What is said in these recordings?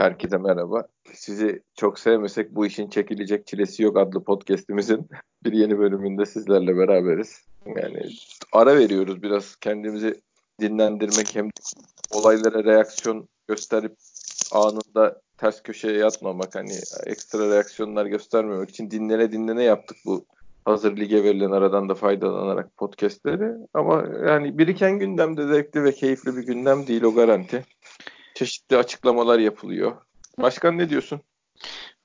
Herkese merhaba. Sizi çok sevmesek bu işin çekilecek çilesi yok adlı podcast'imizin bir yeni bölümünde sizlerle beraberiz. Yani ara veriyoruz biraz kendimizi dinlendirmek hem olaylara reaksiyon gösterip anında ters köşeye yatmamak hani ekstra reaksiyonlar göstermemek için dinlene dinlene yaptık bu hazır lige verilen aradan da faydalanarak podcastleri. Ama yani biriken gündemde zevkli ve keyifli bir gündem değil o garanti. Çeşitli açıklamalar yapılıyor. Başkan ne diyorsun?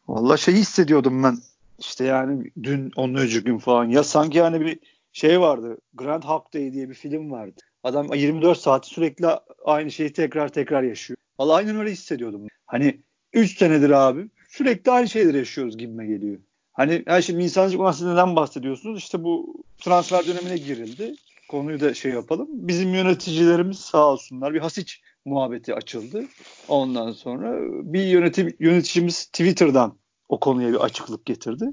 Vallahi şey hissediyordum ben. İşte yani dün onun öncü gün falan. Ya sanki yani bir şey vardı. Grand Hawk Day diye bir film vardı. Adam 24 saat sürekli aynı şeyi tekrar tekrar yaşıyor. Vallahi aynen öyle hissediyordum. Hani 3 senedir abi sürekli aynı şeyleri yaşıyoruz gibime geliyor. Hani her şimdi insancık mahsulü neden bahsediyorsunuz? İşte bu transfer dönemine girildi. Konuyu da şey yapalım. Bizim yöneticilerimiz sağ olsunlar bir hasiç muhabbeti açıldı. Ondan sonra bir yönetim, yöneticimiz Twitter'dan o konuya bir açıklık getirdi.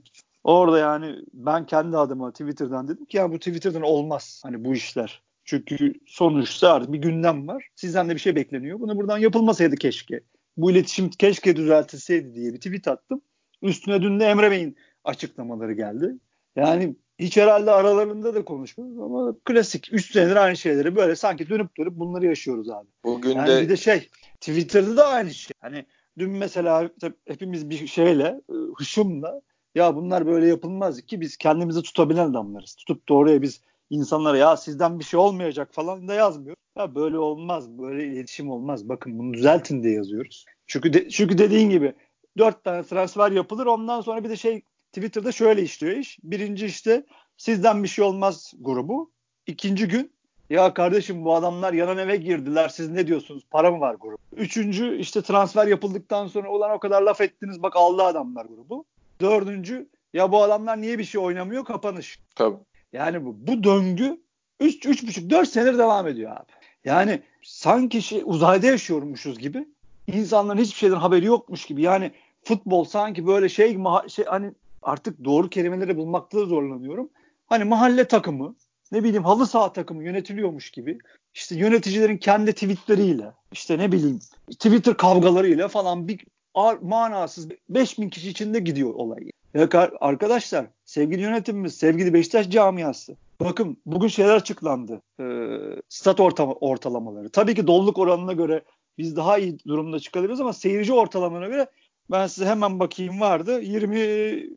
Orada yani ben kendi adıma Twitter'dan dedim ki ya bu Twitter'dan olmaz hani bu işler. Çünkü sonuçta artık bir gündem var. Sizden de bir şey bekleniyor. Bunu buradan yapılmasaydı keşke. Bu iletişim keşke düzeltilseydi diye bir tweet attım. Üstüne dün de Emre Bey'in açıklamaları geldi. Yani hiç herhalde aralarında da konuşmuyoruz ama klasik 3 senedir aynı şeyleri böyle sanki dönüp dönüp bunları yaşıyoruz abi. Bugün yani de bir de şey Twitter'da da aynı şey. Hani dün mesela hepimiz bir şeyle e, hışımla ya bunlar böyle yapılmaz ki biz kendimizi tutabilen adamlarız. Tutup da oraya biz insanlara ya sizden bir şey olmayacak falan da yazmıyor. Ya böyle olmaz, böyle iletişim olmaz. Bakın bunu düzeltin diye yazıyoruz. Çünkü de, çünkü dediğin gibi dört tane transfer yapılır. Ondan sonra bir de şey Twitter'da şöyle işliyor iş. Birinci işte sizden bir şey olmaz grubu. İkinci gün ya kardeşim bu adamlar yanan eve girdiler siz ne diyorsunuz para mı var grubu. Üçüncü işte transfer yapıldıktan sonra olan o kadar laf ettiniz bak aldı adamlar grubu. Dördüncü ya bu adamlar niye bir şey oynamıyor kapanış. Tabii. Yani bu, bu döngü 3 üç, buçuk 4 senedir devam ediyor abi. Yani sanki şey uzayda yaşıyormuşuz gibi insanların hiçbir şeyden haberi yokmuş gibi. Yani futbol sanki böyle şey, şey hani artık doğru kelimeleri bulmakta da zorlanıyorum. Hani mahalle takımı, ne bileyim halı saha takımı yönetiliyormuş gibi. İşte yöneticilerin kendi tweetleriyle, işte ne bileyim Twitter kavgalarıyla falan bir manasız 5000 kişi içinde gidiyor olay. Ya arkadaşlar, sevgili yönetimimiz, sevgili Beşiktaş camiası. Bakın bugün şeyler açıklandı. Ee, stat ortama, ortalamaları. Tabii ki doluluk oranına göre biz daha iyi durumda çıkabiliriz ama seyirci ortalamana göre ben size hemen bakayım vardı. 20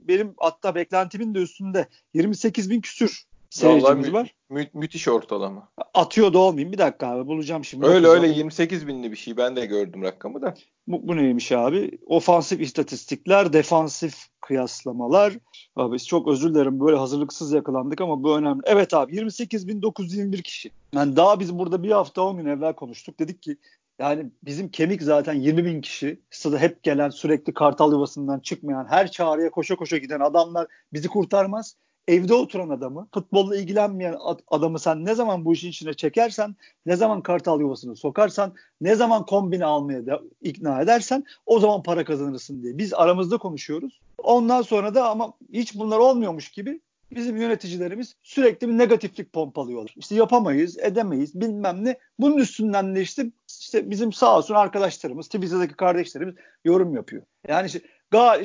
benim hatta beklentimin de üstünde 28 bin küsür seyircimiz mü- var. Mü- müthiş ortalama. Atıyor da olmayayım. Bir dakika abi bulacağım şimdi. Öyle öyle 28 binli bir şey. Ben de gördüm rakamı da. Bu, bu neymiş abi? Ofansif istatistikler, defansif kıyaslamalar. Abi çok özür dilerim böyle hazırlıksız yakalandık ama bu önemli. Evet abi 28.921 kişi. Yani daha biz burada bir hafta 10 gün evvel konuştuk. Dedik ki yani bizim kemik zaten 20 bin kişi. Stada hep gelen sürekli kartal yuvasından çıkmayan her çağrıya koşa koşa giden adamlar bizi kurtarmaz. Evde oturan adamı, futbolla ilgilenmeyen adamı sen ne zaman bu işin içine çekersen, ne zaman kartal yuvasını sokarsan, ne zaman kombine almaya da ikna edersen o zaman para kazanırsın diye. Biz aramızda konuşuyoruz. Ondan sonra da ama hiç bunlar olmuyormuş gibi bizim yöneticilerimiz sürekli bir negatiflik pompalıyorlar. İşte yapamayız, edemeyiz, bilmem ne. Bunun üstünden de işte, işte bizim sağ olsun arkadaşlarımız, Twitter'daki kardeşlerimiz yorum yapıyor. Yani işte,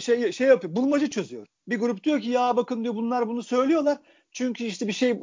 şey şey yapıyor, bulmaca çözüyor. Bir grup diyor ki ya bakın diyor bunlar bunu söylüyorlar. Çünkü işte bir şey e,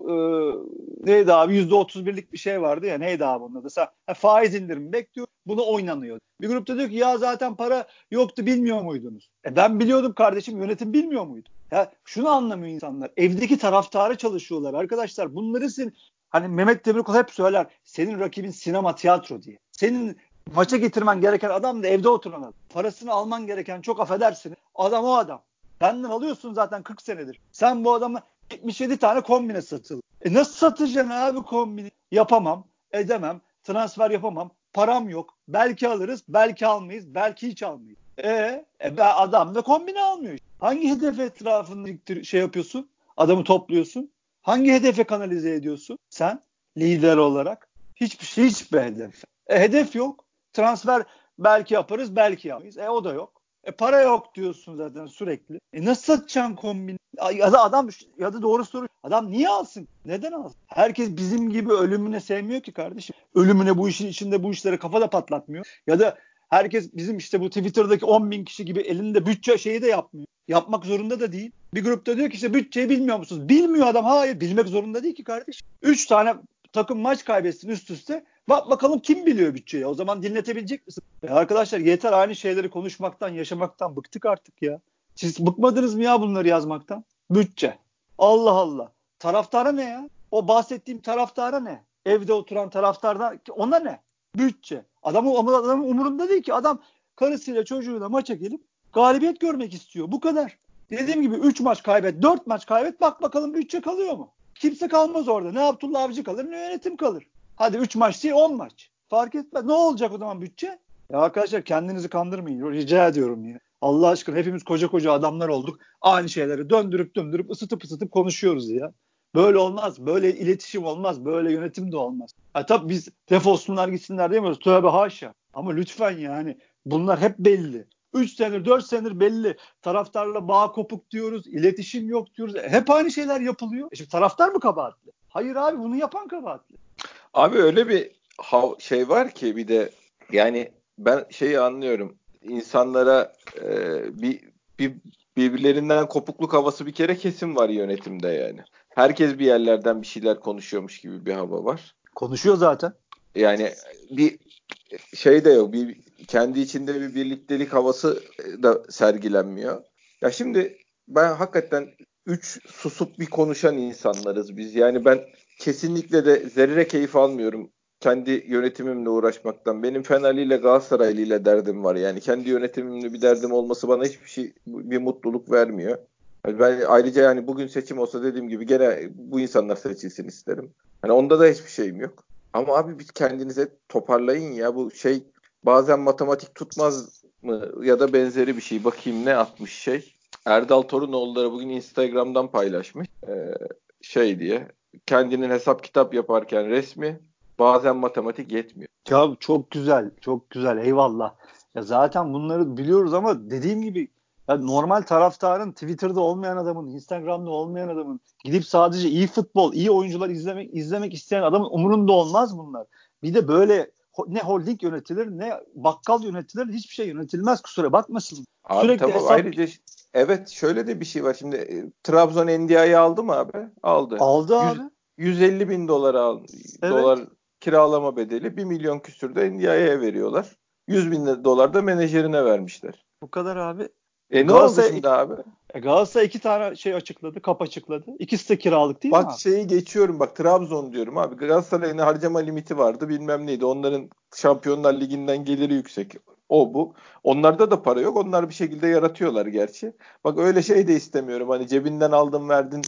neydi abi yüzde otuz birlik bir şey vardı ya neydi abi onun adı? Faiz indirimi bekliyor. Bunu oynanıyor. Bir grupta diyor ki ya zaten para yoktu bilmiyor muydunuz? E ben biliyordum kardeşim yönetim bilmiyor muydu? Ya şunu anlamıyor insanlar. Evdeki taraftarı çalışıyorlar arkadaşlar. Bunları sin hani Mehmet Demirkol hep söyler. Senin rakibin sinema tiyatro diye. Senin maça getirmen gereken adam da evde oturan adam. Parasını alman gereken çok affedersin. Adam o adam. Senden alıyorsun zaten 40 senedir. Sen bu adama 77 tane kombine satıl. E nasıl satacaksın abi kombini? Yapamam, edemem, transfer yapamam, param yok. Belki alırız, belki almayız, belki hiç almayız. E, e ben adam da kombine almıyor. Hangi hedef etrafında şey yapıyorsun? Adamı topluyorsun. Hangi hedefe kanalize ediyorsun? Sen lider olarak hiçbir şey hiçbir hedef. E, hedef yok. Transfer belki yaparız, belki yapamayız. E o da yok. E para yok diyorsun zaten sürekli. E nasıl satacaksın kombin? Ya da adam ya da doğru soru. Adam niye alsın? Neden alsın? Herkes bizim gibi ölümüne sevmiyor ki kardeşim. Ölümüne bu işin içinde bu işlere kafa da patlatmıyor. Ya da Herkes bizim işte bu Twitter'daki 10 bin kişi gibi elinde bütçe şeyi de yapmıyor. Yapmak zorunda da değil. Bir grupta diyor ki işte bütçeyi bilmiyor musunuz? Bilmiyor adam. Hayır bilmek zorunda değil ki kardeş. 3 tane takım maç kaybetsin üst üste. Bak bakalım kim biliyor bütçeyi? O zaman dinletebilecek misin? Ya arkadaşlar yeter aynı şeyleri konuşmaktan, yaşamaktan bıktık artık ya. Siz bıkmadınız mı ya bunları yazmaktan? Bütçe. Allah Allah. Taraftara ne ya? O bahsettiğim taraftara ne? Evde oturan taraftarda ona ne? Bütçe. Adamın, adamın umurunda değil ki. Adam karısıyla çocuğuyla maça gelip galibiyet görmek istiyor. Bu kadar. Dediğim gibi 3 maç kaybet, 4 maç kaybet. Bak bakalım bütçe kalıyor mu? Kimse kalmaz orada. Ne Abdullah Avcı kalır ne yönetim kalır. Hadi 3 maç değil 10 maç. Fark etmez. Ne olacak o zaman bütçe? Ya arkadaşlar kendinizi kandırmayın. Rica ediyorum ya. Allah aşkına hepimiz koca koca adamlar olduk. Aynı şeyleri döndürüp döndürüp ısıtıp ısıtıp konuşuyoruz ya. Böyle olmaz. Böyle iletişim olmaz. Böyle yönetim de olmaz. Ha, tabii biz defolsunlar gitsinler demiyoruz. Tövbe haşa. Ama lütfen yani bunlar hep belli. 3 senedir 4 senedir belli. Taraftarla bağ kopuk diyoruz. iletişim yok diyoruz. E, hep aynı şeyler yapılıyor. E şimdi taraftar mı kabahatli? Hayır abi bunu yapan kabahatli. Abi öyle bir şey var ki bir de yani ben şeyi anlıyorum. İnsanlara e, bir, bir birbirlerinden kopukluk havası bir kere kesin var yönetimde yani. Herkes bir yerlerden bir şeyler konuşuyormuş gibi bir hava var. Konuşuyor zaten. Yani bir şey de yok. Bir kendi içinde bir birliktelik havası da sergilenmiyor. Ya şimdi ben hakikaten üç susup bir konuşan insanlarız biz. Yani ben kesinlikle de zerre keyif almıyorum kendi yönetimimle uğraşmaktan. Benim Fenerli ile Galatasaraylı ile derdim var. Yani kendi yönetimimle bir derdim olması bana hiçbir şey bir mutluluk vermiyor. Ben ayrıca yani bugün seçim olsa dediğim gibi gene bu insanlar seçilsin isterim. Hani onda da hiçbir şeyim yok. Ama abi bir kendinize toparlayın ya bu şey bazen matematik tutmaz mı ya da benzeri bir şey. Bakayım ne atmış şey. Erdal Torunoğulları bugün Instagram'dan paylaşmış. Ee, şey diye kendinin hesap kitap yaparken resmi bazen matematik yetmiyor. Ya çok güzel, çok güzel. Eyvallah. Ya zaten bunları biliyoruz ama dediğim gibi ya normal taraftarın Twitter'da olmayan adamın, Instagram'da olmayan adamın gidip sadece iyi futbol, iyi oyuncular izlemek izlemek isteyen adamın umurunda olmaz bunlar. Bir de böyle ne holding yönetilir ne bakkal yönetilir hiçbir şey yönetilmez kusura bakmasın. Abi Sürekli tamam hesap... ayrıca evet şöyle de bir şey var şimdi e, Trabzon NDI'yi aldı mı abi? Aldı. Aldı 100, abi. 150 bin dolar al, evet. dolar kiralama bedeli 1 milyon küsürde NDI'ye veriyorlar. 100 bin dolar da menajerine vermişler. Bu kadar abi. E ne oldu şimdi abi? E Galatasaray iki tane şey açıkladı, kap açıkladı. İkisi de kiralık değil bak, mi? Bak şeyi geçiyorum bak Trabzon diyorum abi. Galatasaray'ın harcama limiti vardı bilmem neydi. Onların Şampiyonlar Ligi'nden geliri yüksek. O bu. Onlarda da para yok. Onlar bir şekilde yaratıyorlar gerçi. Bak öyle şey de istemiyorum. Hani cebinden aldın verdin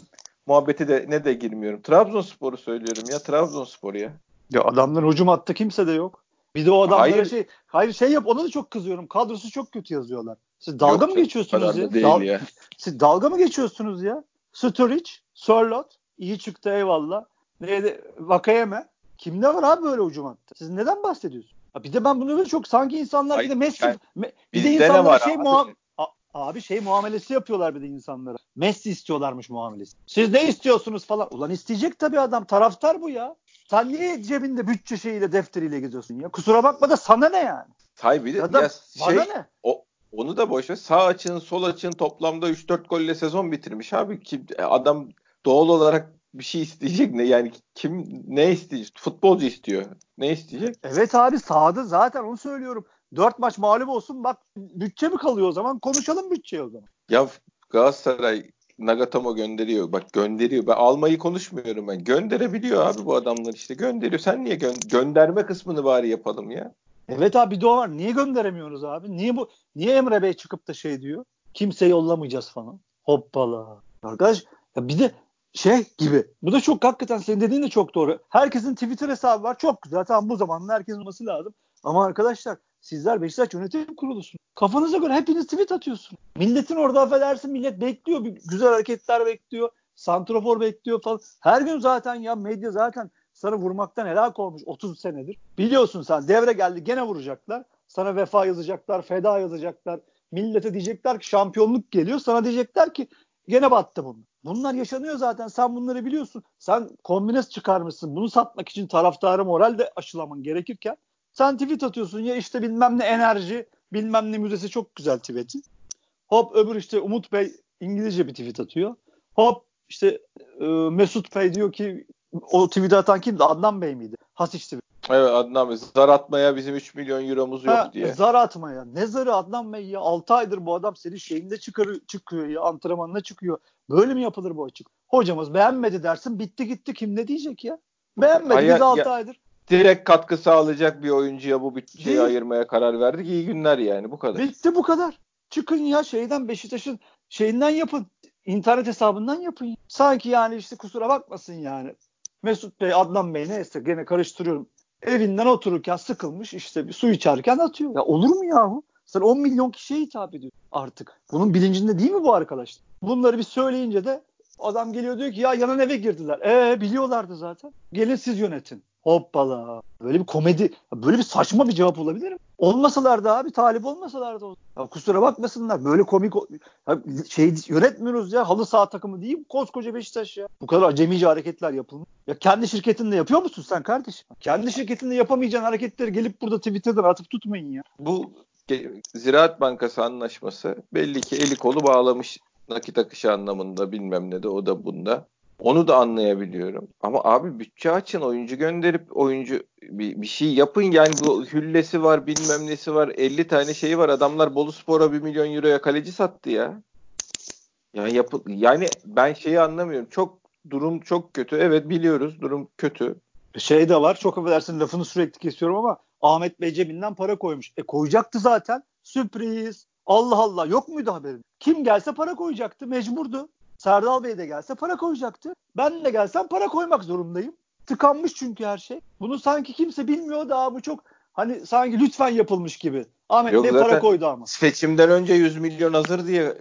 muhabbeti de ne de girmiyorum. Trabzonspor'u söylüyorum ya Trabzonspor ya. Ya adamların hücum attı kimse de yok. Bir de o adamlara hayır. şey hayır şey yap ona da çok kızıyorum. Kadrosu çok kötü yazıyorlar. Siz dalga Yok, mı geçiyorsunuz ya? Dal- ya? Siz dalga mı geçiyorsunuz ya? Sturridge, Sörlot iyi çıktı eyvallah. Neydi? Vakayeme. Kimde var abi böyle hücum attı? Siz neden bahsediyorsunuz? bir de ben bunu böyle çok sanki insanlar Hayır, bir de Messi yani, bir de insanlara şey muam abi şey muamelesi yapıyorlar bir de insanlara. Messi istiyorlarmış muamelesi. Siz ne istiyorsunuz falan. Ulan isteyecek tabii adam. Taraftar bu ya. Sen niye cebinde bütçe şeyiyle defteriyle geziyorsun ya? Kusura bakma da sana ne yani? Hayır bir de ya, ya şey, ne? O, onu da boş ver. Sağ açın, sol açın toplamda 3-4 golle sezon bitirmiş abi. Kim, adam doğal olarak bir şey isteyecek ne yani kim ne isteyecek? Futbolcu istiyor. Ne isteyecek? Evet abi sağda zaten onu söylüyorum. 4 maç mağlup olsun bak bütçe mi kalıyor o zaman? Konuşalım bütçeyi o zaman. Ya Galatasaray Nagatomo gönderiyor. Bak gönderiyor. Ben almayı konuşmuyorum ben. Gönderebiliyor abi bu adamlar işte. Gönderiyor. Sen niye gö- gönderme kısmını bari yapalım ya? Evet abi bir de o var. Niye gönderemiyoruz abi? Niye bu niye Emre Bey çıkıp da şey diyor? Kimse yollamayacağız falan. Hoppala. Arkadaş ya bir de şey gibi. Bu da çok hakikaten senin dediğin de çok doğru. Herkesin Twitter hesabı var. Çok güzel. Tamam bu zamanlar herkesin olması lazım. Ama arkadaşlar sizler Beşiktaş yönetim kurulusun. Kafanıza göre hepiniz tweet atıyorsun. Milletin orada affedersin millet bekliyor. Bir güzel hareketler bekliyor. Santrofor bekliyor falan. Her gün zaten ya medya zaten sana vurmaktan helak olmuş 30 senedir. Biliyorsun sen devre geldi gene vuracaklar. Sana vefa yazacaklar, feda yazacaklar. Millete diyecekler ki şampiyonluk geliyor. Sana diyecekler ki gene battı bunlar. Bunlar yaşanıyor zaten. Sen bunları biliyorsun. Sen kombines çıkarmışsın. Bunu satmak için taraftarı moral de aşılaman gerekirken Sen tweet atıyorsun ya işte bilmem ne enerji, bilmem ne müzesi çok güzel tweet'i. Hop öbür işte Umut Bey İngilizce bir tweet atıyor. Hop işte e, Mesut Bey diyor ki o tweet atan kimdi? Adnan Bey miydi? Hasiç tweet. Evet Adnan Bey zar atmaya bizim 3 milyon euromuz yok Ha, diye. Zar atmaya. Ne zarı Adnan Bey ya? 6 aydır bu adam senin şeyinde çıkarıyor, çıkıyor ya. Antrenmanına çıkıyor. Böyle mi yapılır bu açık? Hocamız beğenmedi dersin. Bitti gitti. Kim ne diyecek ya? Beğenmedi. Aya- Biz 6 ya- aydır. Direkt katkı sağlayacak bir oyuncuya bu bütçeyi Değil. ayırmaya karar verdik. İyi günler yani bu kadar. Bitti bu kadar. Çıkın ya şeyden Beşiktaş'ın şeyinden yapın. İnternet hesabından yapın. ya. Sanki yani işte kusura bakmasın yani. Mesut Bey, Adnan Bey neyse gene karıştırıyorum. Evinden otururken sıkılmış işte bir su içerken atıyor. Ya olur mu yahu? Sen 10 milyon kişiye hitap ediyorsun artık. Bunun bilincinde değil mi bu arkadaşlar? Bunları bir söyleyince de adam geliyor diyor ki ya yanan eve girdiler. E biliyorlardı zaten. Gelin siz yönetin. Hoppala. Böyle bir komedi, böyle bir saçma bir cevap olabilir mi? Olmasalardı abi, talip olmasalardı. Ya kusura bakmasınlar. Böyle komik ya şey yönetmiyoruz ya. Halı saha takımı değil koskoca Beşiktaş ya. Bu kadar acemice hareketler yapılmış. Ya kendi şirketinde yapıyor musun sen kardeşim? Kendi şirketinde yapamayacağın hareketleri gelip burada Twitter'dan atıp tutmayın ya. Bu Ziraat Bankası anlaşması belli ki eli kolu bağlamış nakit akışı anlamında bilmem ne de o da bunda. Onu da anlayabiliyorum. Ama abi bütçe açın oyuncu gönderip oyuncu bir, bir şey yapın yani bu hüllesi var bilmem nesi var 50 tane şeyi var adamlar Bolu Spor'a 1 milyon euroya kaleci sattı ya. Yani yapı, yani ben şeyi anlamıyorum. Çok durum çok kötü. Evet biliyoruz durum kötü. Şey de var çok affedersin lafını sürekli kesiyorum ama Ahmet Bey para koymuş. E koyacaktı zaten. Sürpriz. Allah Allah yok muydu haberin? Kim gelse para koyacaktı mecburdu. Serdal Bey de gelse para koyacaktı. Ben de gelsem para koymak zorundayım. Tıkanmış çünkü her şey. Bunu sanki kimse bilmiyor daha bu çok hani sanki lütfen yapılmış gibi. Ahmet Yok Bey para koydu ama. Seçimden önce 100 milyon hazır diye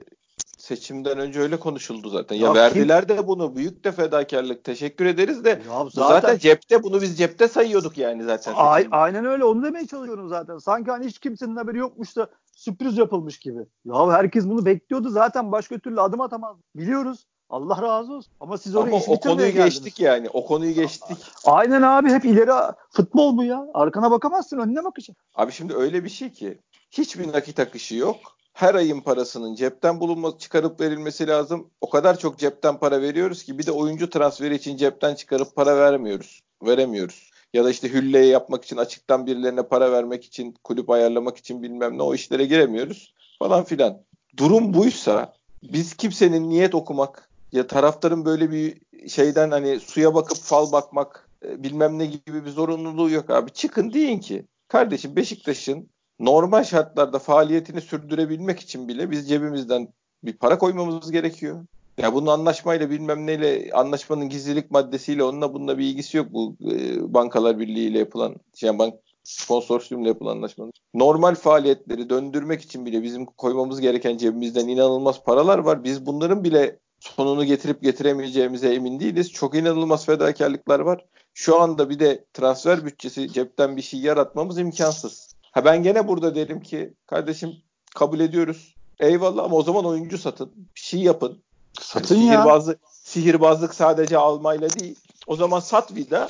seçimden önce öyle konuşuldu zaten. Ya, Ya verdiler de bunu. Büyük de fedakarlık. Teşekkür ederiz de. Zaten, zaten, cepte. Bunu biz cepte sayıyorduk yani zaten. Ay- seçim. aynen öyle onu demeye çalışıyorum zaten. Sanki hani hiç kimsenin haberi yokmuş da sürpriz yapılmış gibi. Ya herkes bunu bekliyordu zaten başka türlü adım atamaz. Biliyoruz. Allah razı olsun. Ama siz oraya Ama o konuyu geldiniz. geçtik yani. O konuyu geçtik. Aynen abi hep ileri futbol bu ya. Arkana bakamazsın önüne bakacaksın. Abi şimdi öyle bir şey ki hiçbir nakit akışı yok. Her ayın parasının cepten bulunması, çıkarıp verilmesi lazım. O kadar çok cepten para veriyoruz ki bir de oyuncu transferi için cepten çıkarıp para vermiyoruz. Veremiyoruz. Ya da işte hülleye yapmak için açıktan birilerine para vermek için, kulüp ayarlamak için bilmem ne o işlere giremiyoruz falan filan. Durum buysa biz kimsenin niyet okumak ya taraftarın böyle bir şeyden hani suya bakıp fal bakmak e, bilmem ne gibi bir zorunluluğu yok abi. Çıkın deyin ki kardeşim Beşiktaş'ın normal şartlarda faaliyetini sürdürebilmek için bile biz cebimizden bir para koymamız gerekiyor. Ya bunun anlaşmayla bilmem neyle anlaşmanın gizlilik maddesiyle onunla bununla bir ilgisi yok bu e, bankalar birliğiyle yapılan şey bank sponsorsiyumla yapılan anlaşmanın. Normal faaliyetleri döndürmek için bile bizim koymamız gereken cebimizden inanılmaz paralar var. Biz bunların bile sonunu getirip getiremeyeceğimize emin değiliz. Çok inanılmaz fedakarlıklar var. Şu anda bir de transfer bütçesi cepten bir şey yaratmamız imkansız. Ha ben gene burada derim ki kardeşim kabul ediyoruz. Eyvallah ama o zaman oyuncu satın. Bir şey yapın. Satın Yani ya. sihirbazlık, sihirbazlık sadece almayla değil. O zaman sat vida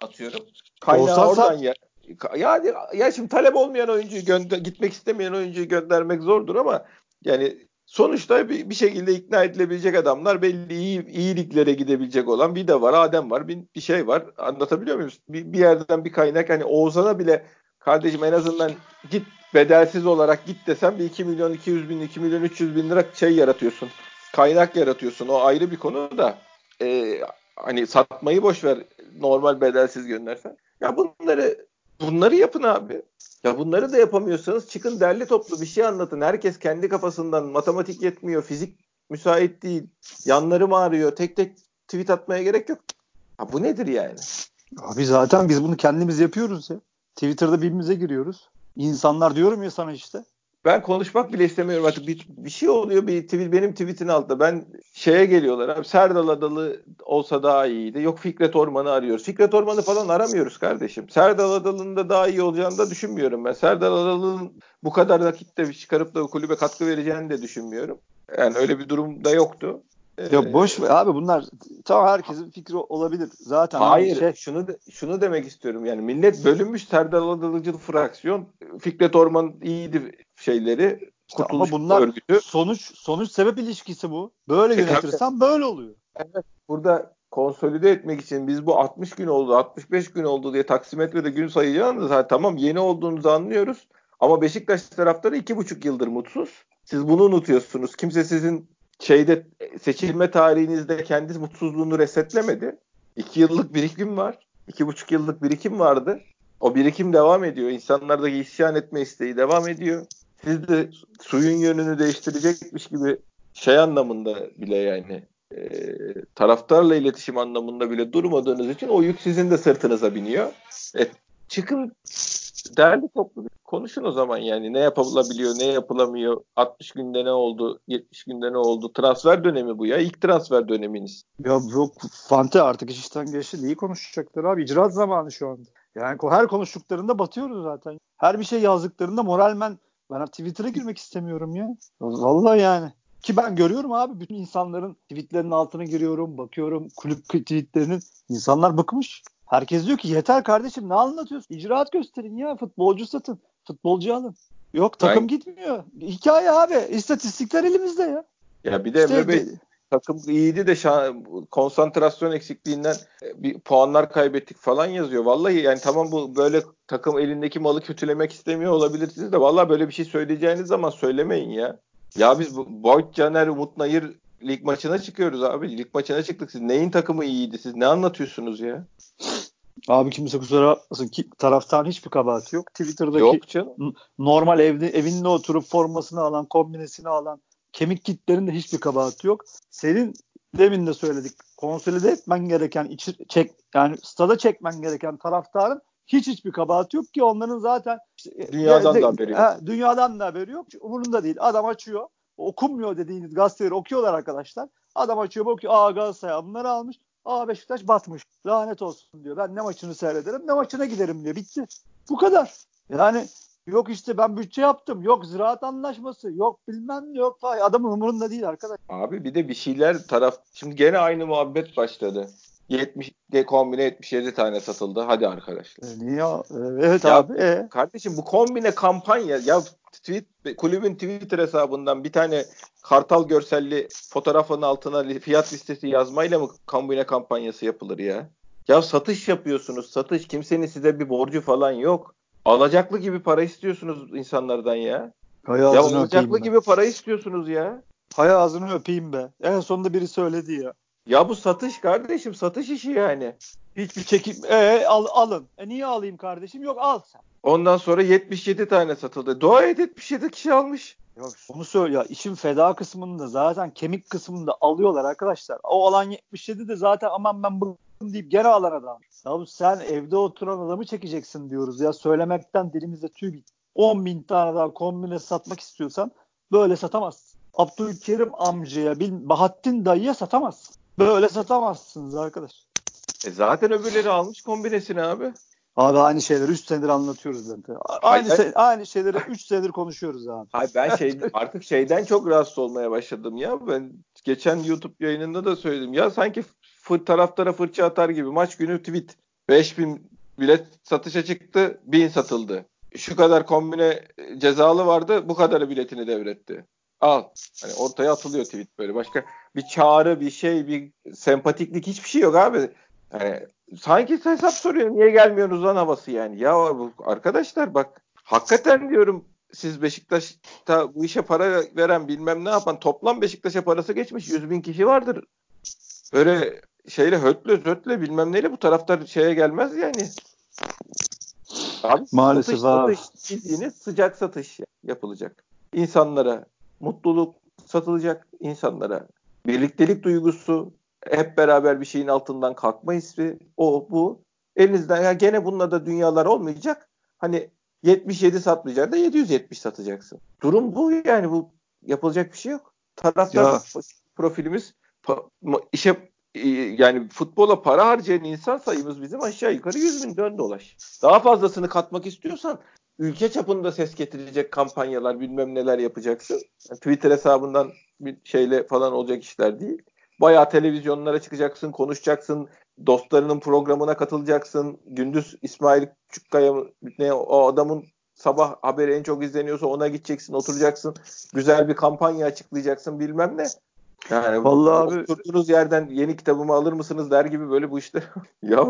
atıyorum. Kaynağı Olsan oradan sat. ya. Yani ya şimdi talep olmayan oyuncuyu gönder gitmek istemeyen oyuncuyu göndermek zordur ama yani sonuçta bir, bir şekilde ikna edilebilecek adamlar belli iyi, iyi liglere gidebilecek olan bir de var Adem var bir, bir şey var anlatabiliyor muyum? Bir, bir yerden bir kaynak hani Oğuzhan'a bile kardeşim en azından git bedelsiz olarak git desem bir 2 milyon 200 bin 2 milyon 300 bin lira şey yaratıyorsun kaynak yaratıyorsun o ayrı bir konu da e, hani satmayı boş ver normal bedelsiz göndersen ya bunları bunları yapın abi ya bunları da yapamıyorsanız çıkın derli toplu bir şey anlatın. Herkes kendi kafasından matematik yetmiyor, fizik müsait değil, yanlarım ağrıyor. Tek tek tweet atmaya gerek yok. Ha bu nedir yani? Abi zaten biz bunu kendimiz yapıyoruz ya. Twitter'da birbirimize giriyoruz. İnsanlar diyorum ya sana işte. Ben konuşmak bile istemiyorum artık. Bir, bir şey oluyor bir tweet, benim tweetin altında. Ben şeye geliyorlar abi. Serdal Adalı olsa daha iyiydi. Yok Fikret Orman'ı arıyoruz. Fikret Orman'ı falan aramıyoruz kardeşim. Serdal Adalı'nın da daha iyi olacağını da düşünmüyorum ben. Serdal Adalı'nın bu kadar nakitte çıkarıp da kulübe katkı vereceğini de düşünmüyorum. Yani öyle bir durum da yoktu. Ya boş ver abi bunlar tamam herkesin fikri olabilir. Zaten Hayır şey... şunu şunu demek istiyorum yani millet bölünmüş Serdar Adalıcılı fraksiyon Fikret Orman iyiydi şeyleri işte ama bunlar örgütü. sonuç sonuç sebep ilişkisi bu. Böyle e, yönetirsen böyle oluyor. Evet. Burada konsolide etmek için biz bu 60 gün oldu, 65 gün oldu diye taksimetrede gün sayacağınız ha, tamam yeni olduğunuzu anlıyoruz. Ama Beşiktaş taraftarı iki buçuk yıldır mutsuz. Siz bunu unutuyorsunuz. Kimse sizin şeyde seçilme tarihinizde kendi mutsuzluğunu resetlemedi. İki yıllık birikim var. iki buçuk yıllık birikim vardı. O birikim devam ediyor. İnsanlardaki isyan etme isteği devam ediyor. Siz de suyun yönünü değiştirecekmiş gibi şey anlamında bile yani e, taraftarla iletişim anlamında bile durmadığınız için o yük sizin de sırtınıza biniyor. E, çıkın değerli toplu konuşun o zaman yani ne yapılabiliyor ne yapılamıyor 60 günde ne oldu 70 günde ne oldu transfer dönemi bu ya ilk transfer döneminiz. Ya yok Fante artık iş işten geçti neyi konuşacaklar abi icraat zamanı şu anda. Yani her konuştuklarında batıyoruz zaten. Her bir şey yazdıklarında moralmen ben Twitter'a girmek istemiyorum ya. Vallahi yani. Ki ben görüyorum abi bütün insanların tweetlerinin altına giriyorum, bakıyorum kulüp tweetlerinin. insanlar bıkmış. Herkes diyor ki yeter kardeşim ne anlatıyorsun? İcraat gösterin ya futbolcu satın. Futbolcu alın. Yok takım ben... gitmiyor. Hikaye abi. İstatistikler elimizde ya. Ya bir de işte, Emre Bey takım iyiydi de şan, konsantrasyon eksikliğinden e, bir puanlar kaybettik falan yazıyor. Vallahi yani tamam bu böyle takım elindeki malı kötülemek istemiyor olabilirsiniz de vallahi böyle bir şey söyleyeceğiniz zaman söylemeyin ya. Ya biz Boyd Caner, Umut Nayır lig maçına çıkıyoruz abi. Lig maçına çıktık. Siz neyin takımı iyiydi? Siz ne anlatıyorsunuz ya? Abi kimse kusura bakmasın ki taraftan hiçbir kabahati yok. Twitter'daki yok canım. normal evde evinde oturup formasını alan, kombinesini alan kemik kitlerin de hiçbir kabahati yok. Senin demin de söyledik. Konsolide etmen gereken içi, çek yani stada çekmen gereken taraftarın hiç hiçbir kabahati yok ki onların zaten işte, dünyadan de, da haberi yok. He, dünyadan da haberi yok. Umurunda değil. Adam açıyor. Okunmuyor dediğiniz gazeteleri okuyorlar arkadaşlar. Adam açıyor bakıyor. Aa Galatasaray bunları almış. Aa Beşiktaş batmış. Lanet olsun diyor. Ben ne maçını seyrederim ne maçına giderim diyor. Bitti. Bu kadar. Yani yok işte ben bütçe yaptım. Yok ziraat anlaşması. Yok bilmem ne yok. Adamın umurunda değil arkadaş. Abi bir de bir şeyler taraf. Şimdi gene aynı muhabbet başladı. 70 kombine 77 tane satıldı. Hadi arkadaşlar. E, niye? E, evet ya, abi. E. Kardeşim bu kombine kampanya ya tweet kulübün Twitter hesabından bir tane kartal görselli fotoğrafın altına fiyat listesi yazmayla mı kombine kampanyası yapılır ya? Ya satış yapıyorsunuz. Satış kimsenin size bir borcu falan yok. Alacaklı gibi para istiyorsunuz insanlardan ya. Hay ya alacaklı gibi para istiyorsunuz ya. Hay ağzını öpeyim be. En sonunda biri söyledi ya. Ya bu satış kardeşim satış işi yani. Hiçbir çekim ee, al, alın. E niye alayım kardeşim? Yok al sen. Ondan sonra 77 tane satıldı. Dua et 77 kişi almış. Yok onu söyle ya işin feda kısmında zaten kemik kısmında alıyorlar arkadaşlar. O alan 77 de zaten aman ben bıktım deyip gene alan adam. Ya sen evde oturan adamı çekeceksin diyoruz ya söylemekten dilimizde tüy bit. 10 bin tane daha kombine satmak istiyorsan böyle satamazsın. Abdülkerim amcaya, Bahattin dayıya satamazsın. Böyle satamazsınız arkadaş. E zaten öbürleri almış kombinesini abi. Abi aynı şeyleri 3 senedir anlatıyoruz zaten. Aynı se- aynı şeyleri 3 senedir konuşuyoruz abi. Hayır ben şey artık şeyden çok rahatsız olmaya başladım ya. Ben geçen YouTube yayınında da söyledim. Ya sanki fır, taraftara fırça atar gibi maç günü tweet 5000 bilet satışa çıktı, 1000 satıldı. Şu kadar kombine cezalı vardı, bu kadarı biletini devretti. Al. Hani ortaya atılıyor tweet böyle. Başka bir çağrı, bir şey, bir sempatiklik hiçbir şey yok abi. Yani sanki hesap soruyor. Niye gelmiyorsunuz lan havası yani. Ya arkadaşlar bak hakikaten diyorum siz Beşiktaş'ta bu işe para veren bilmem ne yapan toplam Beşiktaş'a parası geçmiş 100 bin kişi vardır. Böyle şeyle hötle hötle bilmem neyle bu taraftar şeye gelmez yani. Abi, Maalesef satış, abi. Satış, bildiğiniz sıcak satış yapılacak. İnsanlara mutluluk satılacak insanlara. Birliktelik duygusu, hep beraber bir şeyin altından kalkma hissi, o bu. Elinizden ya gene bununla da dünyalar olmayacak. Hani 77 satmayacak da 770 satacaksın. Durum bu yani bu yapılacak bir şey yok. Taraftar ya. profilimiz işe yani futbola para harcayan insan sayımız bizim aşağı yukarı 100 bin dön dolaş. Daha fazlasını katmak istiyorsan ülke çapında ses getirecek kampanyalar bilmem neler yapacaksın. Yani Twitter hesabından bir şeyle falan olacak işler değil. bayağı televizyonlara çıkacaksın, konuşacaksın, dostlarının programına katılacaksın. Gündüz İsmail Küçükkaya ne o adamın sabah haberi en çok izleniyorsa ona gideceksin, oturacaksın. Güzel bir kampanya açıklayacaksın bilmem ne. Yani vallahi abi oturduğunuz yerden yeni kitabımı alır mısınız der gibi böyle bu işte. ya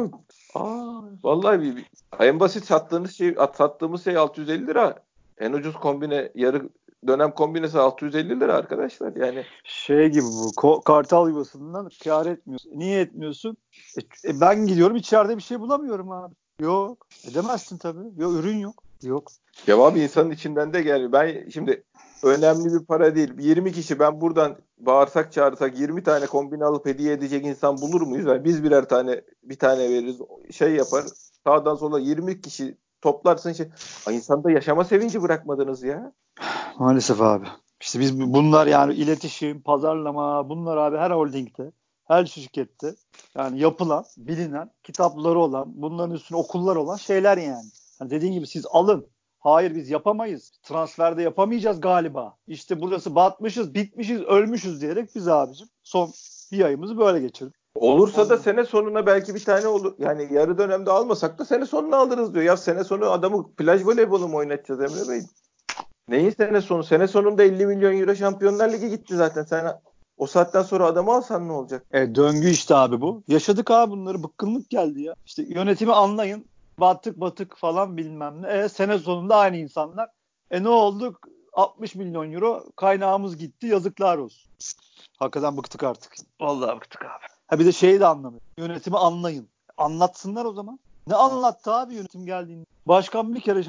aa, vallahi bir, bir, en basit sattığınız şey sattığımız şey 650 lira. En ucuz kombine yarı dönem kombinesi 650 lira arkadaşlar. Yani şey gibi bu ko- kartal yuvasından kar etmiyorsun. Niye etmiyorsun? E, e, ben gidiyorum içeride bir şey bulamıyorum abi. Yok. Edemezsin tabii. Yok ürün yok. Yok. Cevap insanın içinden de gelmiyor. Ben şimdi önemli bir para değil. 20 kişi ben buradan bağırsak çağırsak 20 tane kombine alıp hediye edecek insan bulur muyuz? Yani biz birer tane bir tane veririz şey yapar. Sağdan sola 20 kişi toplarsın şey. Ay insanda yaşama sevinci bırakmadınız ya. Maalesef abi. İşte biz bunlar yani iletişim, pazarlama bunlar abi her holdingde, her şirkette yani yapılan, bilinen, kitapları olan, bunların üstüne okullar olan şeyler yani. yani dediğin gibi siz alın. Hayır biz yapamayız. Transferde yapamayacağız galiba. İşte burası batmışız, bitmişiz, ölmüşüz diyerek biz abicim son bir ayımızı böyle geçirdik. Olursa da sene sonuna belki bir tane olur. Yani yarı dönemde almasak da sene sonuna alırız diyor. Ya sene sonu adamı plaj voleybolu mu oynatacağız Emre Bey? Neyin sene sonu? Sene sonunda 50 milyon euro Şampiyonlar Ligi gitti zaten. Sen o saatten sonra adamı alsan ne olacak? E, döngü işte abi bu. Yaşadık abi bunları. Bıkkınlık geldi ya. İşte yönetimi anlayın. Battık batık falan bilmem ne. E, sene sonunda aynı insanlar. E ne oldu? 60 milyon euro kaynağımız gitti. Yazıklar olsun. Hakikaten bıktık artık. Vallahi bıktık abi. Ha bir de şeyi de anlamıyor. Yönetimi anlayın. Anlatsınlar o zaman. Ne anlattı abi yönetim geldiğinde? Başkan bir kere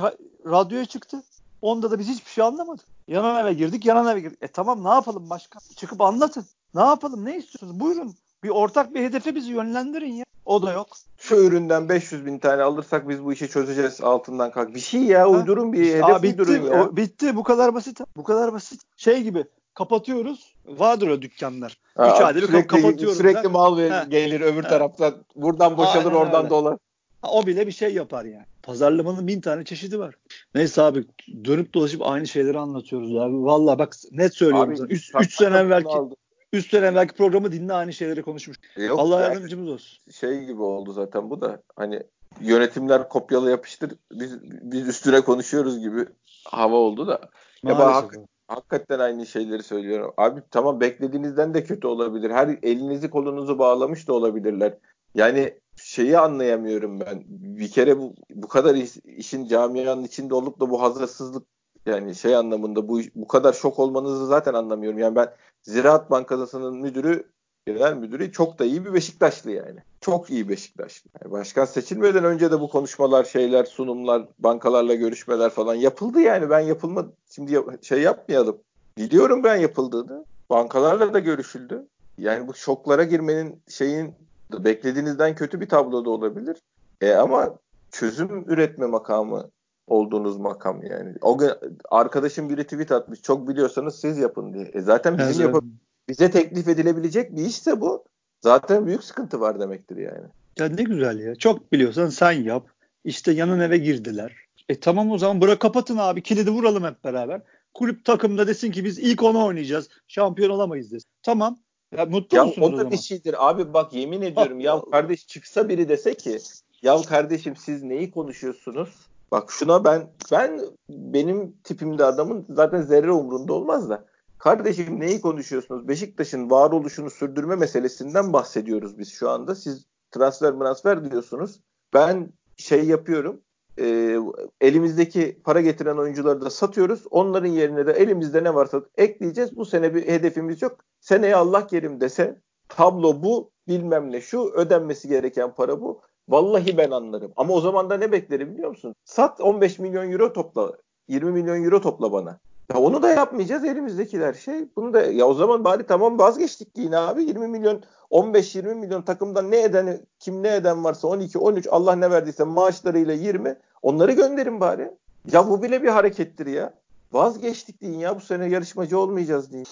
radyoya çıktı. Onda da biz hiçbir şey anlamadık. Yanan eve girdik, yanan eve girdik. E tamam ne yapalım başkan? Çıkıp anlatın. Ne yapalım? Ne istiyorsunuz? Buyurun. Bir ortak bir hedefe bizi yönlendirin ya. O da yok. Şu üründen 500 bin tane alırsak biz bu işi çözeceğiz altından kalk. Bir şey ya uydurun bir hedef Aa, bitti, uydurun ya. O, bitti bu kadar basit. Bu kadar basit. Şey gibi kapatıyoruz. Vardır o dükkanlar. Ha, Üç ayda bir kapatıyoruz. Sürekli ha. mal ver, gelir öbür ha. taraftan. Buradan boşalır Aynen oradan öyle. dolar. O bile bir şey yapar yani. Pazarlamanın bin tane çeşidi var. Neyse abi dönüp dolaşıp aynı şeyleri anlatıyoruz abi. Valla bak net söylüyorum abi, sana. 3 sene evvelki aldı. 3 sene evvelki programı dinle aynı şeyleri konuşmuş. E yok, Allah yardımcımız olsun. Şey gibi oldu zaten bu da. Hani yönetimler kopyalı yapıştır biz biz üstüne konuşuyoruz gibi hava oldu da. Ya hak, hakikaten aynı şeyleri söylüyorum. Abi tamam beklediğinizden de kötü olabilir. Her elinizi kolunuzu bağlamış da olabilirler. Yani şeyi anlayamıyorum ben. Bir kere bu, bu kadar iş, işin camianın içinde olup da bu hazırsızlık yani şey anlamında bu bu kadar şok olmanızı zaten anlamıyorum. Yani ben Ziraat Bankası'nın müdürü genel müdürü çok da iyi bir Beşiktaşlı yani. Çok iyi Beşiktaşlı. Yani başkan seçilmeden önce de bu konuşmalar, şeyler, sunumlar, bankalarla görüşmeler falan yapıldı yani. Ben yapılma şimdi şey yapmayalım. Biliyorum ben yapıldığını. Bankalarla da görüşüldü. Yani bu şoklara girmenin şeyin beklediğinizden kötü bir tablo da olabilir. E ama çözüm üretme makamı olduğunuz makam yani. O gün arkadaşım bir tweet atmış. Çok biliyorsanız siz yapın diye. E zaten bizim evet, yap bize teklif edilebilecek bir işse bu zaten büyük sıkıntı var demektir yani. Ya ne güzel ya. Çok biliyorsan sen yap. İşte yanın eve girdiler. E tamam o zaman bırak kapatın abi. Kilidi vuralım hep beraber. Kulüp takımda desin ki biz ilk onu oynayacağız. Şampiyon olamayız desin. Tamam. Ya mutlu ya musunuz o da bir şeydir. Abi bak yemin ediyorum ya kardeş çıksa biri dese ki ya kardeşim siz neyi konuşuyorsunuz? Bak şuna ben ben benim tipimde adamın zaten zerre umrunda olmaz da. Kardeşim neyi konuşuyorsunuz? Beşiktaş'ın varoluşunu sürdürme meselesinden bahsediyoruz biz şu anda. Siz transfer transfer diyorsunuz. Ben şey yapıyorum. E, elimizdeki para getiren oyuncuları da satıyoruz. Onların yerine de elimizde ne varsa ekleyeceğiz. Bu sene bir hedefimiz yok. Seneye Allah kerim dese tablo bu bilmem ne şu ödenmesi gereken para bu. Vallahi ben anlarım. Ama o zaman da ne beklerim biliyor musun? Sat 15 milyon euro topla. 20 milyon euro topla bana. Ya onu da yapmayacağız elimizdekiler şey. Bunu da ya o zaman bari tamam vazgeçtik yine abi. 20 milyon 15-20 milyon takımdan ne eden kim ne eden varsa 12 13 Allah ne verdiyse maaşlarıyla 20 onları gönderin bari. Ya bu bile bir harekettir ya. Vazgeçtik deyin ya bu sene yarışmacı olmayacağız deyin.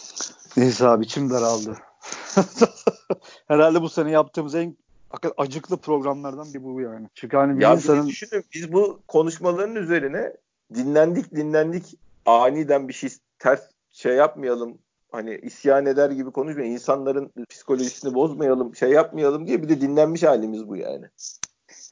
Neyse abi içim daraldı. Herhalde bu sene yaptığımız en acıklı programlardan bir bu yani. Çünkü hani bir ya insanın... düşünün biz bu konuşmaların üzerine dinlendik dinlendik aniden bir şey ters şey yapmayalım hani isyan eder gibi konuşmuyor. İnsanların psikolojisini bozmayalım, şey yapmayalım diye bir de dinlenmiş halimiz bu yani.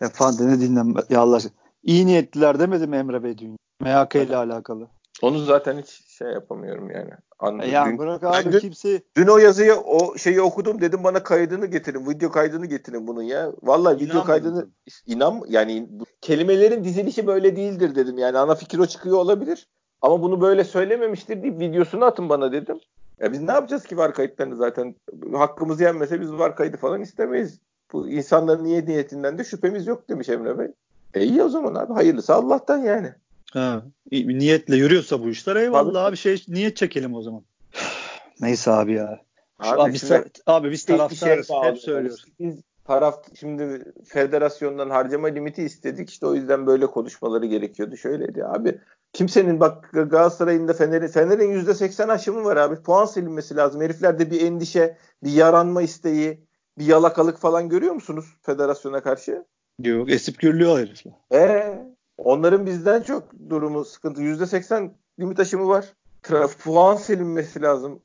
Efendim ne dinlenme ya Allah aşkına. İyi niyetliler demedi mi Emre Bey dün? MHK ile alakalı. Onu zaten hiç şey yapamıyorum yani. Anladım. Yani dün, bırak abi dün, kimse. Dün o yazıyı o şeyi okudum dedim bana kaydını getirin. Video kaydını getirin bunun ya. Vallahi video kaydını inan yani bu, kelimelerin dizilişi böyle değildir dedim. Yani ana fikir o çıkıyor olabilir. Ama bunu böyle söylememiştir deyip videosunu atın bana dedim. Ya biz ne yapacağız ki var kayıtlarını zaten hakkımız yenmese biz var kaydı falan istemeyiz. Bu insanların niye niyetinden de şüphemiz yok demiş Emre Bey. E iyi o zaman abi hayırlısı Allah'tan yani. Ha, niyetle yürüyorsa bu işler eyvallah abi, abi şey niyet çekelim o zaman. Neyse abi ya. Abi, abi, biz, abi biz taraftarız. Şey hep söylüyoruz. Biz taraf şimdi federasyondan harcama limiti istedik. İşte o yüzden böyle konuşmaları gerekiyordu. Şöyleydi abi. Kimsenin bak Galatasaray'ın da Fener'in Fener'in %80 aşımı var abi. Puan silinmesi lazım. Heriflerde bir endişe, bir yaranma isteği, bir yalakalık falan görüyor musunuz federasyona karşı? Yok esip gürlüyor herifler. Ee, onların bizden çok durumu sıkıntı. %80 limit aşımı var. Traf, puan silinmesi lazım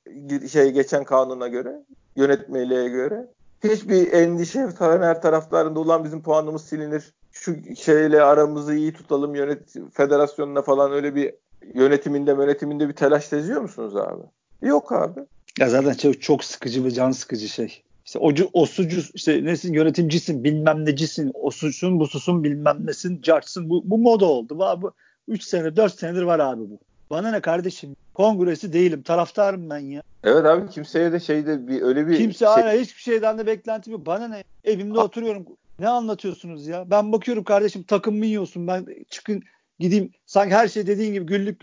şey geçen kanuna göre, yönetmeliğe göre. Hiçbir endişe Fener taraflarında olan bizim puanımız silinir. Şu şeyle aramızı iyi tutalım yönet federasyonuna falan öyle bir yönetiminde yönetiminde bir telaş seziyor musunuz abi? Yok abi. Ya zaten çok, çok sıkıcı ve can sıkıcı şey. İşte ocu, osucu, işte nesin yönetimcisin, bilmem necisin, osusun, bususun, bilmem nesin, cartsın. Bu, bu moda oldu. Bu, 3 sene, 4 senedir var abi bu. Bana ne kardeşim? Kongresi değilim. Taraftarım ben ya. Evet abi kimseye de şeyde bir öyle bir Kimse şey... hala hiçbir şeyden de beklentim yok. Bana ne? Evimde ha. oturuyorum. Ne anlatıyorsunuz ya? Ben bakıyorum kardeşim takım mı yiyorsun? Ben çıkın gideyim sanki her şey dediğin gibi güllük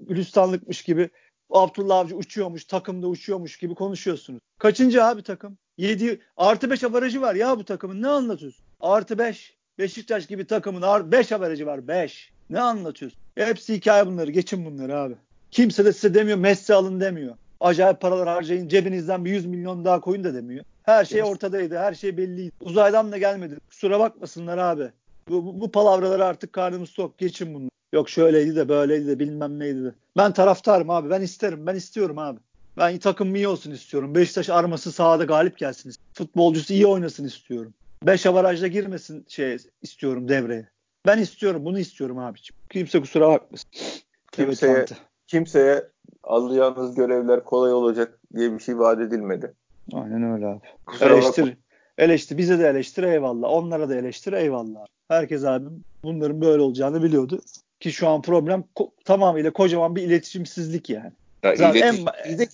gülistanlıkmış gibi Abdullah Avcı uçuyormuş, takımda uçuyormuş gibi konuşuyorsunuz. Kaçıncı abi takım? 7 artı 5 avarajı var ya bu takımın. Ne anlatıyorsun? Artı 5. Beşiktaş gibi takımın 5 avarajı var. 5. Ne anlatıyorsun? Hepsi hikaye bunları. Geçin bunları abi. Kimse de size demiyor Messi alın demiyor. Acayip paralar harcayın cebinizden bir 100 milyon daha koyun da demiyor. Her şey ortadaydı. Her şey belliydi. Uzaydan da gelmedi. Kusura bakmasınlar abi. Bu, bu, bu palavraları artık karnımız tok. Geçin bunu. Yok şöyleydi de böyleydi de bilmem neydi de. Ben taraftarım abi. Ben isterim. Ben istiyorum abi. Ben takım iyi olsun istiyorum. Beşiktaş arması sahada galip gelsin. Futbolcusu iyi oynasın istiyorum. Beş avarajda girmesin şey istiyorum devreye. Ben istiyorum. Bunu istiyorum abiciğim. Kimse kusura bakmasın. Kimseye, evet, kimseye alacağınız görevler kolay olacak diye bir şey vaat edilmedi. Aynen öyle abi. Kusura eleştir. Bakma. Eleştir. Bize de eleştir eyvallah. Onlara da eleştir eyvallah. Herkes abi bunların böyle olacağını biliyordu. Ki şu an problem ko- tamamıyla kocaman bir iletişimsizlik yani. Ya zaten iletişim,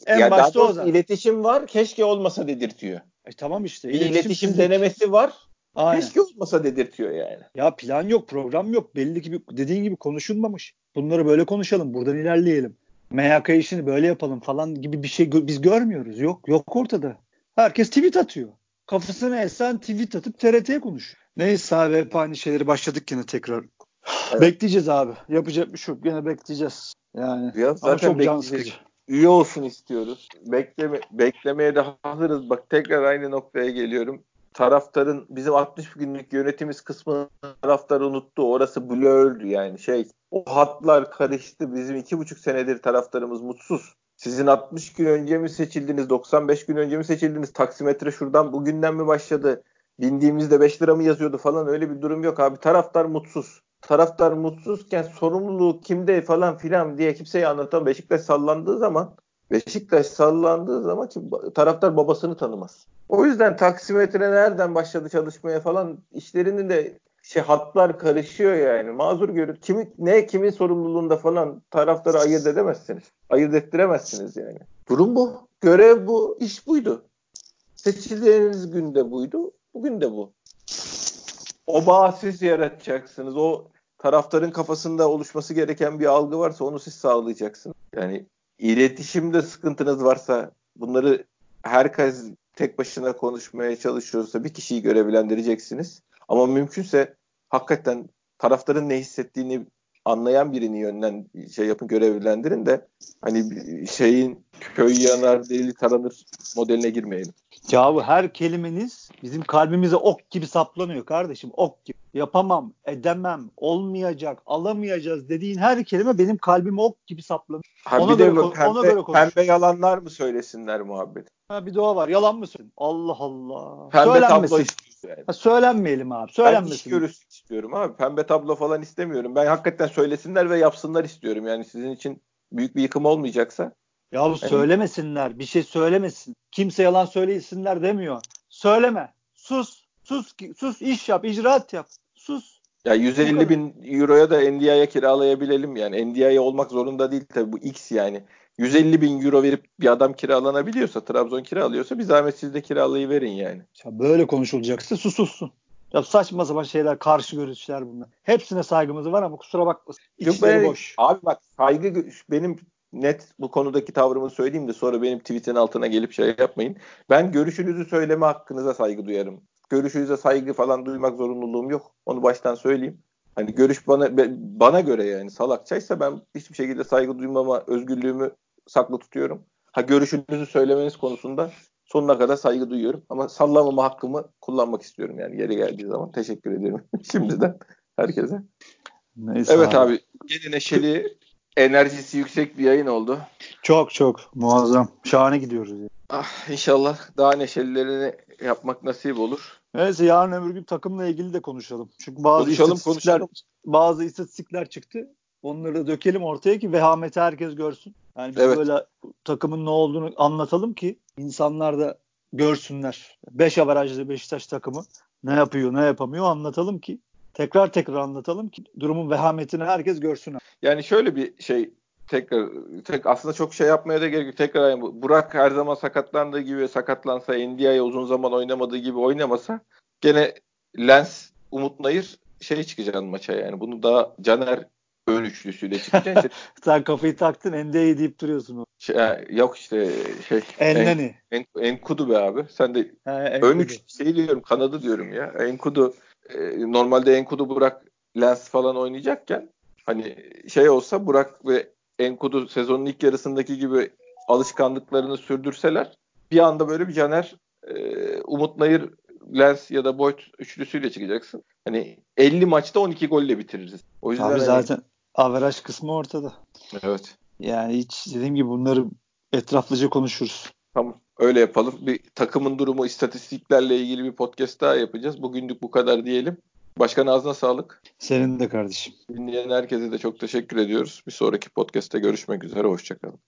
en, en ya başta o zaten. İletişim var keşke olmasa dedirtiyor. E tamam işte. İletişim, iletişim denemesi var. Aynen. Keşke olmasa dedirtiyor yani. Ya plan yok, program yok. Belli gibi dediğin gibi konuşulmamış. Bunları böyle konuşalım, buradan ilerleyelim. MHK işini böyle yapalım falan gibi bir şey biz görmüyoruz. Yok, yok ortada. Herkes tweet atıyor. Kafasına esen tweet atıp TRT'ye konuş. Neyse abi hep aynı şeyleri başladık yine tekrar. Evet. Bekleyeceğiz abi. Yapacak bir şey yok. Yine bekleyeceğiz. Yani ya zaten ama çok can sıkıcı. Üye olsun istiyoruz. Bekleme, beklemeye de hazırız. Bak tekrar aynı noktaya geliyorum taraftarın bizim 60 günlük yönetimiz kısmı taraftar unuttu. Orası blördü yani şey. O hatlar karıştı. Bizim iki buçuk senedir taraftarımız mutsuz. Sizin 60 gün önce mi seçildiniz? 95 gün önce mi seçildiniz? Taksimetre şuradan bugünden mi başladı? Bindiğimizde 5 lira mı yazıyordu falan öyle bir durum yok abi. Taraftar mutsuz. Taraftar mutsuzken sorumluluğu kimde falan filan diye kimseye anlatan Beşiktaş sallandığı zaman Beşiktaş sallandığı zaman ki taraftar babasını tanımaz. O yüzden taksimetre nereden başladı çalışmaya falan işlerinin de şey hatlar karışıyor yani. Mazur görün. Kimi, ne kimin sorumluluğunda falan taraftarı ayırt edemezsiniz. Ayırt ettiremezsiniz yani. Durum bu. Görev bu. iş buydu. Seçildiğiniz günde buydu. Bugün de bu. O bağı siz yaratacaksınız. O taraftarın kafasında oluşması gereken bir algı varsa onu siz sağlayacaksınız. Yani iletişimde sıkıntınız varsa bunları herkes tek başına konuşmaya çalışıyorsa bir kişiyi görevlendireceksiniz. Ama mümkünse hakikaten taraftarın ne hissettiğini anlayan birini yönden şey yapın görevlendirin de hani şeyin köy yanar deli taranır modeline girmeyelim. Ya bu her kelimeniz bizim kalbimize ok gibi saplanıyor kardeşim. Ok gibi. Yapamam, edemem, olmayacak, alamayacağız dediğin her kelime benim kalbime ok gibi saplanıyor. Ha, Ona bir de göre kon- ona pembe, göre konuş. pembe yalanlar mı söylesinler muhabbet? Ha, bir doğa var. Yalan mı söylüyorsun? Allah Allah. Pembe Söylenmesin. tablo istiyoruz yani. Ha, söylenmeyelim abi. Ben iş Söylenmesin. görüşsün istiyorum abi. Pembe tablo falan istemiyorum. Ben hakikaten söylesinler ve yapsınlar istiyorum. Yani sizin için büyük bir yıkım olmayacaksa. Ya bu söylemesinler. Bir şey söylemesin. Kimse yalan söylesinler demiyor. Söyleme. Sus. Sus. Sus. iş yap. icraat yap. Sus. Ya Bu 150 kadar. bin euroya da NDI'ye kiralayabilelim yani. NDI olmak zorunda değil tabii bu X yani. 150 bin euro verip bir adam kiralanabiliyorsa, Trabzon kiralıyorsa bir zahmet siz de kiralayıverin yani. Ya böyle konuşulacaksa susulsun. Ya saçma sapan şeyler, karşı görüşler bunlar. Hepsine saygımız var ama kusura bakmasın. Yok İçleri be, boş. Abi bak saygı benim net bu konudaki tavrımı söyleyeyim de sonra benim tweetin altına gelip şey yapmayın. Ben görüşünüzü söyleme hakkınıza saygı duyarım. Görüşünüze saygı falan duymak zorunluluğum yok. Onu baştan söyleyeyim. Hani görüş bana bana göre yani salakçaysa ben hiçbir şekilde saygı duymama özgürlüğümü saklı tutuyorum. Ha görüşünüzü söylemeniz konusunda sonuna kadar saygı duyuyorum ama sallamama hakkımı kullanmak istiyorum yani yeri geldiği zaman. Teşekkür ederim şimdiden herkese. Neyse Evet abi yine neşeli enerjisi yüksek bir yayın oldu. Çok çok muazzam. Şahane gidiyoruz. ya. Ah, inşallah daha neşelilerini yapmak nasip olur. Neyse yarın öbür gün takımla ilgili de konuşalım. Çünkü bazı Konuşalım, istatistikler konuşalım. bazı istatistikler çıktı. Onları da dökelim ortaya ki vehameti herkes görsün. Yani biz Evet. böyle takımın ne olduğunu anlatalım ki insanlar da görsünler. 5 avarajlı Beşiktaş takımı ne yapıyor ne yapamıyor anlatalım ki tekrar tekrar anlatalım ki durumun vehametini herkes görsün. Yani şöyle bir şey tekrar tek aslında çok şey yapmaya da gerek yok. Tekrar yani bu- Burak her zaman sakatlandığı gibi sakatlansa NDI'ye uzun zaman oynamadığı gibi oynamasa gene Lens Umut Nayır şey çıkacak maça yani. Bunu daha Caner ön üçlüsüyle çıkacak. İşte Sen kafayı taktın ND'yi deyip duruyorsun. şey, yok işte şey en, Enneni. en, Enkudu be abi. Sen de Ön Enkudu. üç şey diyorum kanadı diyorum ya. Enkudu e, normalde Enkudu Burak Lens falan oynayacakken hani şey olsa Burak ve Enkudu sezonun ilk yarısındaki gibi alışkanlıklarını sürdürseler bir anda böyle bir Caner e, Umut Nayır Lens ya da Boyd üçlüsüyle çıkacaksın. Hani 50 maçta 12 golle bitiririz. O yüzden Abi hani- zaten averaj kısmı ortada. evet. Yani hiç dediğim gibi bunları etraflıca konuşuruz. Tamam. Öyle yapalım. Bir takımın durumu istatistiklerle ilgili bir podcast daha yapacağız. Bugünlük bu kadar diyelim. Başkan ağzına sağlık. Senin de kardeşim. Dinleyen herkese de çok teşekkür ediyoruz. Bir sonraki podcast'te görüşmek üzere. Hoşçakalın.